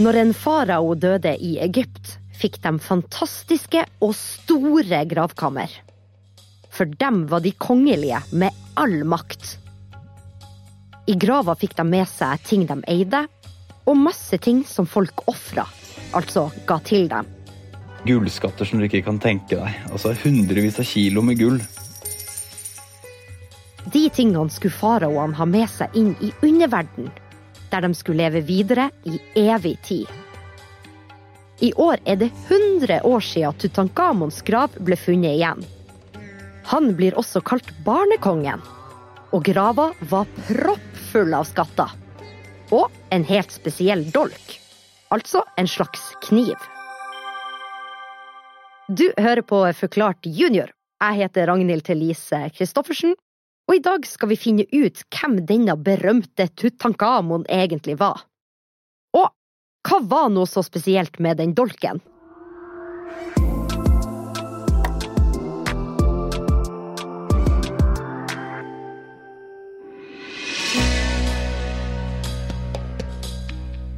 Når en farao døde i Egypt, fikk de fantastiske og store gravkammer. For dem var de kongelige med all makt. I grava fikk de med seg ting de eide, og masse ting som folk ofra, altså ga til dem. Gullskatter som du ikke kan tenke deg. Altså hundrevis av kilo med gull. De tingene skulle faraoene ha med seg inn i underverden, der de skulle leve videre i evig tid. I år er det 100 år siden Tutankhamons grav ble funnet igjen. Han blir også kalt Barnekongen, og grava var proppfull av skatter. Og en helt spesiell dolk, altså en slags kniv. Du hører på Forklart junior. Jeg heter Ragnhild Thelise Christoffersen, og i dag skal vi finne ut hvem denne berømte Tutankhamon egentlig var. Og hva var noe så spesielt med den dolken?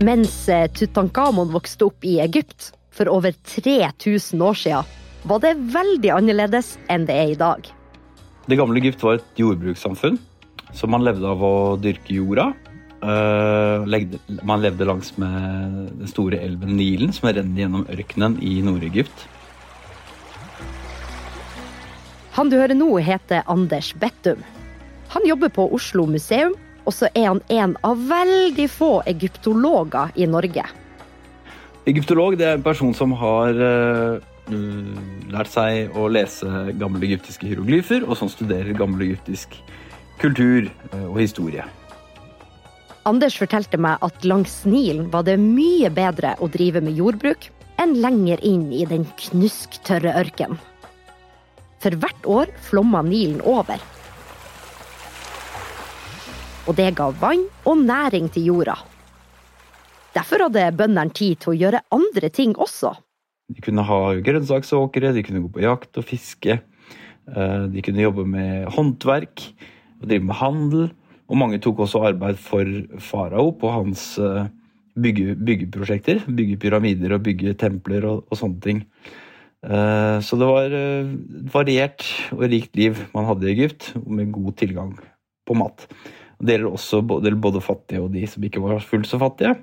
Mens eh, Tutankhamon vokste opp i Egypt for over 3000 år siden, var det veldig annerledes enn det er i dag. Det gamle Egypt var et jordbrukssamfunn, så man levde av å dyrke jorda. Eh, Man levde langs med den store elven Nilen, som renner gjennom ørkenen i Nord-Egypt. Han du hører nå heter Anders Bettum. Han jobber på Oslo museum, og så er han en av veldig få egyptologer i Norge. Egyptolog det er en person som har eh, lært seg å lese gamle egyptiske hieroglyfer, og som studerer gammel egyptisk kultur eh, og historie. Anders fortalte meg at langs Nilen var det mye bedre å drive med jordbruk enn lenger inn i den knusktørre ørkenen. For hvert år flomma Nilen over. Og det ga vann og næring til jorda. Derfor hadde bøndene tid til å gjøre andre ting også. De kunne ha grønnsaksåkre, de kunne gå på jakt og fiske. eh, De kunne jobbe med håndverk og drive med handel. Og mange tok også arbeid for farao på hans eh, bygge, byggeprosjekter. Bygge pyramider og bygge templer og, og sånne ting. Eh, Så det var et variert og rikt liv man hadde i Egypt, med god tilgang på mat. Det gjelder også både, både fattige og de som ikke var fullt så fattige.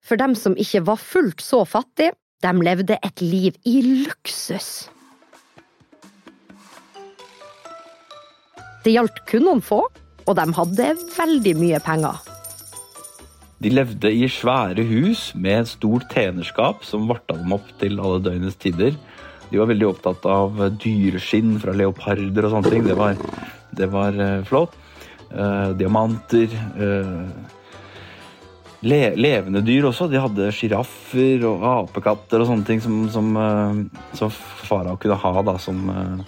For dem som ikke var fullt så fattige, de levde et liv i luksus. Det gjaldt kun noen få, og de hadde veldig mye penger. De levde i svære hus med stort tjenerskap som varta dem opp til alle døgnets tider. De var veldig opptatt av dyreskinn fra leoparder og sånne ting. Det var, det var eh, flott. Uh, diamanter. eh, le, levende dyr også. De hadde sjiraffer og apekatter og sånne ting som, som, eh, som farao kunne ha da, som eh,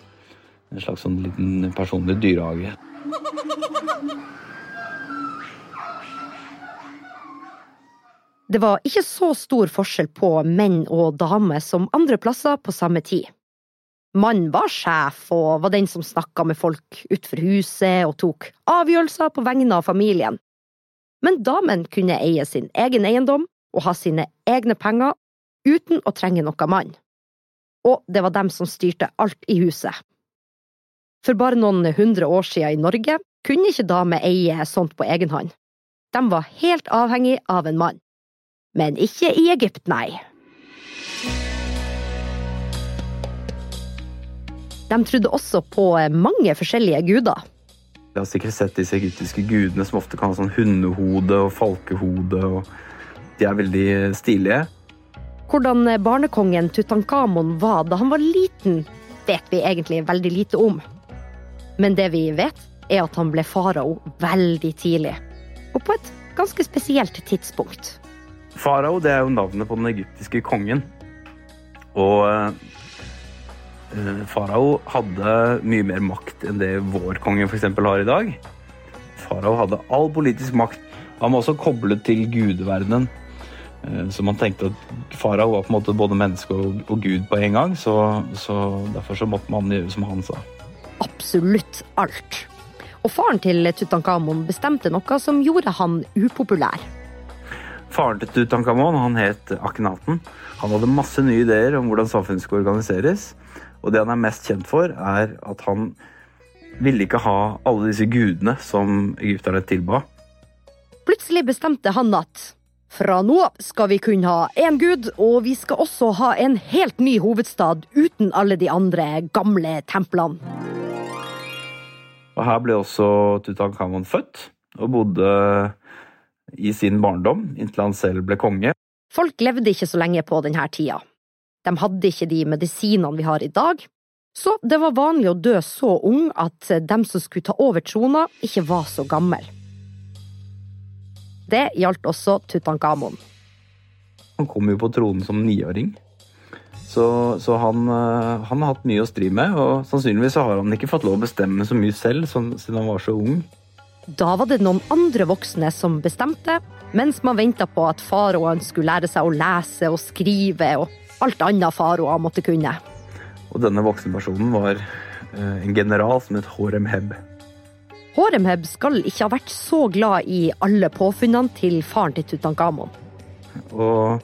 en slags sånn liten personlig dyrehage. Det var ikke så stor forskjell på menn og damer som andre plasser på samme tid. Mannen var sjef og var den som snakka med folk utenfor huset og tok avgjørelser på vegne av familien. Men damen kunne eie sin egen eiendom og ha sine egne penger uten å trenge noe mann. Og det var dem som styrte alt i huset. For bare noen hundre år siden i Norge kunne ikke damer eie sånt på egen hånd. De var helt avhengig av en mann. Men ikke i Egypt, nei. De trodde også på mange forskjellige guder. Jeg har sikkert sett disse egyptiske gudene som ofte kan ha sånn hundehode og falkehode. og De er veldig stilige. Hvordan barnekongen Tutankhamon var da han var liten, vet vi egentlig veldig lite om. Men det vi vet, er at han ble farao veldig tidlig. Og på et ganske spesielt tidspunkt. Farao det er jo navnet på den egyptiske kongen. Og eh, farao hadde mye mer makt enn det vår konge f.eks. har i dag. Farao hadde all politisk makt. Han var også koblet til gudeverdenen. Eh, Så man tenkte at farao var på en måte både menneske og, og gud på en gang. Så, så derfor så måtte man gjøre som han sa. Absolutt alt. Og faren til Tutankhamon bestemte noe som gjorde han upopulær. Faren til Tutankhamon han het Akhenaten. Han hadde masse nye ideer om hvordan samfunnet skulle organiseres. Og det han er mest kjent for, er at han ville ikke ha alle disse gudene som egypterne tilba. Plutselig bestemte han at fra nå av skal vi kun ha én gud, og vi skal også ha en helt ny hovedstad uten alle de andre gamle templene. Og Her ble også Tutankhamon født, og bodde i sin barndom inntil han selv ble konge. Folk levde ikke så lenge på denne tida. De hadde ikke de medisinene vi har i dag, så det var vanlig å dø så ung at dem som skulle ta over trona, ikke var så gammel. Det gjaldt også Tutankhamon. Han kom jo på tronen som niåring. Så, så han, eh, han, har hatt mye å stri med, og sannsynligvis har han ikke fått lov å bestemme så mye selv sånn, siden han var så ung. Da var det noen andre voksne som bestemte, mens man venta på at faraoen skulle lære seg å lese og skrive og alt annet faraoer måtte kunne. Og denne voksne personen var eh, en general som het Horemheb. Horemheb skal ikke ha vært så glad i alle påfunnene til faren til Tutankhamon. Og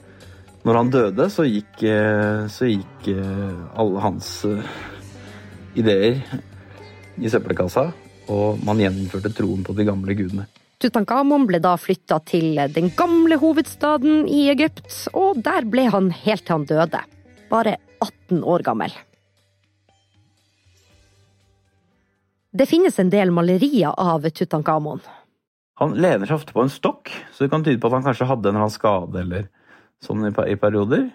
når han døde, så gikk, eh, så gikk alle hans ideer i søppelkassa og man gjeninnførte troen på de gamle gudene. Tutankhamon ble da flytta til den gamle hovedstaden i Egypt, og der ble han helt til han døde. Bare 18 år gammel. Det finnes en del malerier av Tutankhamon. Han lener seg ofte på en stokk, så det kan tyde på at han kanskje hadde en eller annen skade eller sånn i perioder.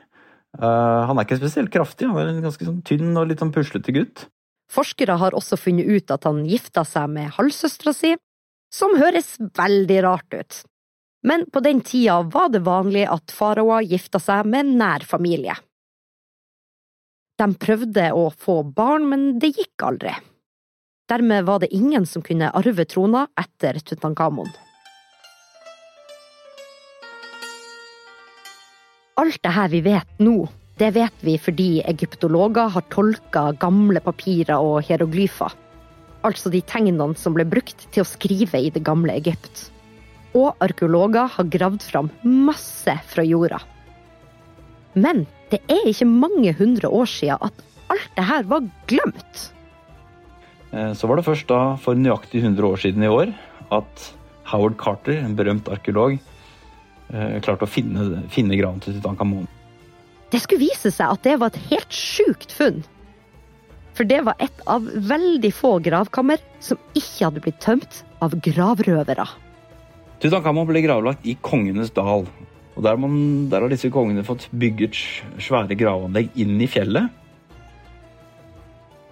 Uh, han er ikke spesielt kraftig, han er en ganske sånn tynn og litt sånn puslete gutt. Forskere har også funnet ut at han gifta seg med halvsøstera si, som høres veldig rart ut. Men på den tida var det vanlig at faraoer gifta seg med nær familie. De prøvde å få barn, men det gikk aldri. Dermed var det ingen som kunne arve trona etter Tutankhamon. Alt det her vi vet nå, det vet vi fordi egyptologer har tolka gamle papirer og hieroglyfer. Altså de tegnene som ble brukt til å skrive i det gamle Egypt. Og arkeologer har gravd fram masse fra jorda. Men det er ikke mange hundre år siden at alt det her var glemt. Eh, så var det først da, for nøyaktig 100 år siden i år, at Howard Carter, en berømt arkeolog, eh, klarte å finne, finne graven til Tutankhamon. Det skulle vise seg at det var et helt sjukt funn. For det var et av veldig få gravkammer som ikke hadde blitt tømt av gravrøvere. Tutankhamon ble gravlagt i Kongenes dal. Og der, man, der har disse kongene fått bygget svære gravanlegg inn i fjellet.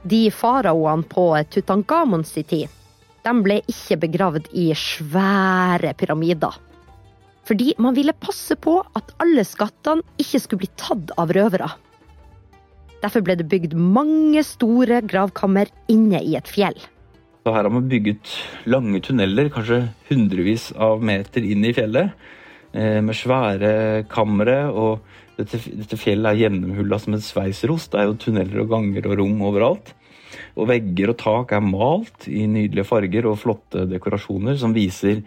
De faraoene på Tutankhamons tid de ble ikke begravd i svære pyramider fordi man ville passe på at alle skattene ikke skulle bli tatt av røvere. Derfor ble det bygd mange store gravkammer inne i et fjell. Så her har man bygget lange tunneler, kanskje hundrevis av meter inn i fjellet, eh, med svære kamre. og dette, dette fjellet er gjennomhulla som en sveiserost. Det er jo tunneler og ganger og rom overalt. Og vegger og tak er malt i nydelige farger og flotte dekorasjoner som viser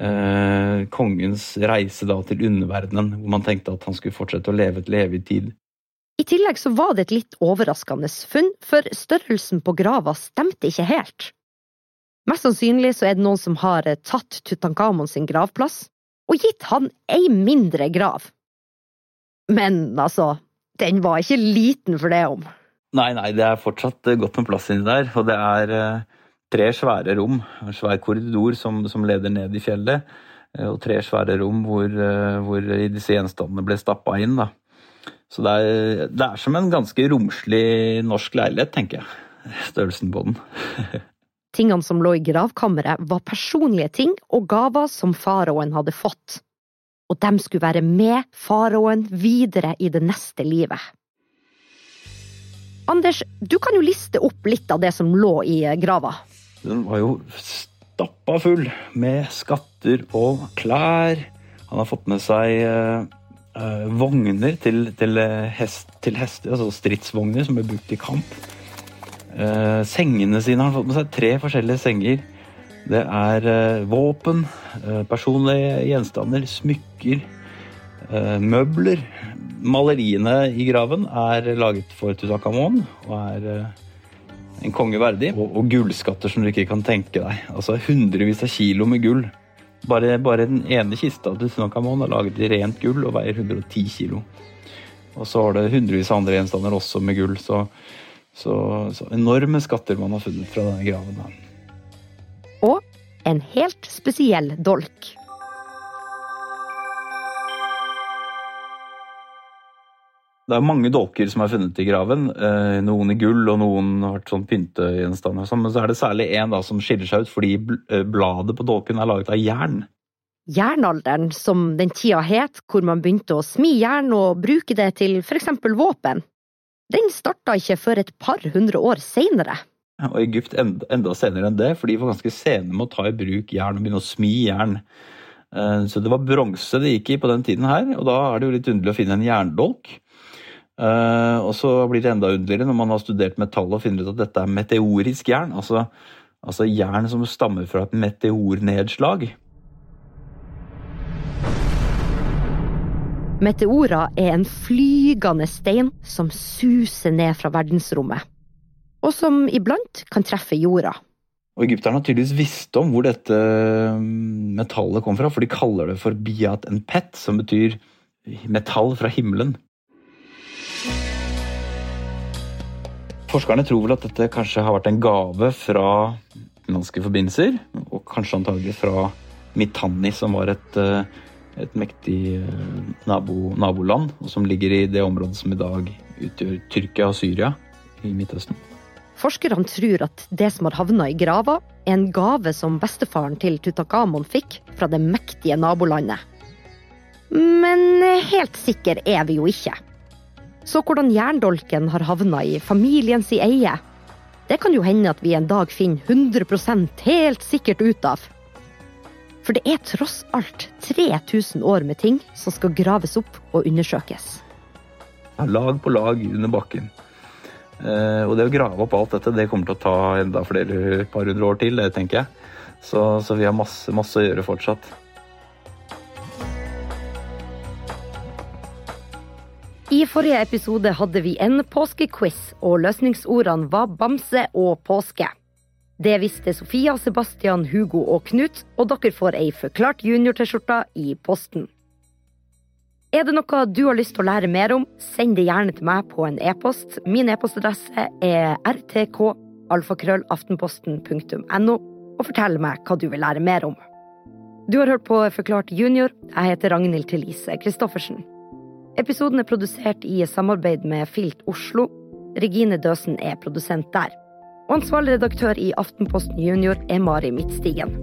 eh, kongens reise da til underverdenen, hvor man tenkte at han skulle fortsette å leve et levig tid. I tillegg så var det et litt overraskende funn, for størrelsen på grava stemte ikke helt. Mest sannsynlig så er det noen som har eh, tatt Tutankhamon sin gravplass og gitt han ei mindre grav. Men altså, den var ikke liten for det om. Nei, nei, det er fortsatt eh, godt med plass inni der, og det er eh, tre svære rom. En svær korridor som, som, leder ned i fjellet. Eh, og tre svære rom hvor, eh, hvor disse gjenstandene ble stappa inn. Da. Så det er, det er, som en ganske romslig norsk leilighet, tenker jeg. Størrelsen på den. Tingene som lå i gravkammeret, var personlige ting og gaver som faraoen hadde fått. Og de skulle være med faraoen videre i det neste livet. Anders, du kan jo liste opp litt av det som lå i grava. Den var jo stappa full med skatter og klær. Han har fått med seg uh, uh, vogner til, til, hest, til, hester, altså stridsvogner som ble brukt i kamp. Eh, sengene sine har han fått med seg tre forskjellige senger. Det er våpen, personlige gjenstander, smykker, eh, møbler. Maleriene i graven er laget for Tutankhamon og er eh, en konge verdig. Og, og, gullskatter som du ikke kan tenke deg. Altså hundrevis av kilo med gull. Bare, bare den ene kista til Tutankhamon er laget i rent gull og veier 110 kilo. Og så har det hundrevis av andre gjenstander også med gull. Så, så, så enorme skatter man har funnet fra denne graven. Og en helt spesiell dolk. Det er mange dolker som er funnet i graven. Eh, noen i gull, og noen har vært sånn pyntegjenstander. Sånn. Men så er det særlig én som skiller seg ut fordi eh, bladet på dolken er laget av jern. Jernalderen, som den tida het, hvor man begynte å smi jern og bruke det til eksempel våpen, den starta ikke før et par hundre år seinere. Og Egypt enda, enda senere enn det, for de var ganske sene med å ta i bruk jern og begynne å smi jern. Eh, så det var bronse det gikk i på den tiden her, og da er det jo litt underlig å finne en jerndolk. Uh, og så blir det enda underligere når man har studert metall og finner ut at dette er meteorisk jern. Altså, altså jern som stammer fra et meteornedslag. Meteorer er en flygende stein som suser ned fra verdensrommet, og som iblant kan treffe jorda. Og Egypterne har tydeligvis visst om hvor dette mm, metallet kom fra, for de kaller det for biat en pet, som betyr metall fra himmelen. Forskerne tror vel at dette kanskje har vært en gave fra utenlandske forbindelser, og kanskje antagelig fra Mitanni, som var et, eh, et mektig eh, nabo, naboland, som ligger i det området som i dag utgjør Tyrkia og Syria i Midtøsten. Forskerne tror at det som har havna i grava, er en gave som bestefaren til Tutankhamon fikk fra det mektige nabolandet. Men helt sikker er vi jo ikke. Så hvordan jerndolken har havna i familiens eie, det kan jo hende at vi en dag finner 100% helt sikkert ut av. For det er tross alt 3000 år med ting som skal graves opp og undersøkes. Lag på lag under bakken. Eh, og det å grave opp alt dette, det kommer til å ta enda flere par hundre år til, det tenker jeg. Så, så vi har masse, masse å gjøre fortsatt. I forrige episode hadde vi en påskequiz, og løsningsordene var bamse og påske. Det visste Sofia, Sebastian, Hugo og Knut, og dere får ei Forklart junior-T-skjorte i posten. Er det noe du har lyst til å lære mer om, send det gjerne til meg på en e-post. Min e-postadresse er rtk.alfakrøllaftenposten.no, og fortell meg hva du vil lære mer om. Du har hørt på Forklart junior. Jeg heter Ragnhild Thelise Christoffersen. Episoden er produsert i samarbeid med Filt Oslo. Regine Døsen er produsent der. Og ansvarlig redaktør i Aftenposten Junior er Mari Midtstigen.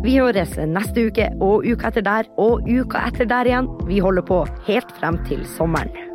Vi høres neste uke og uka etter der og uka etter der igjen. Vi holder på helt frem til sommeren.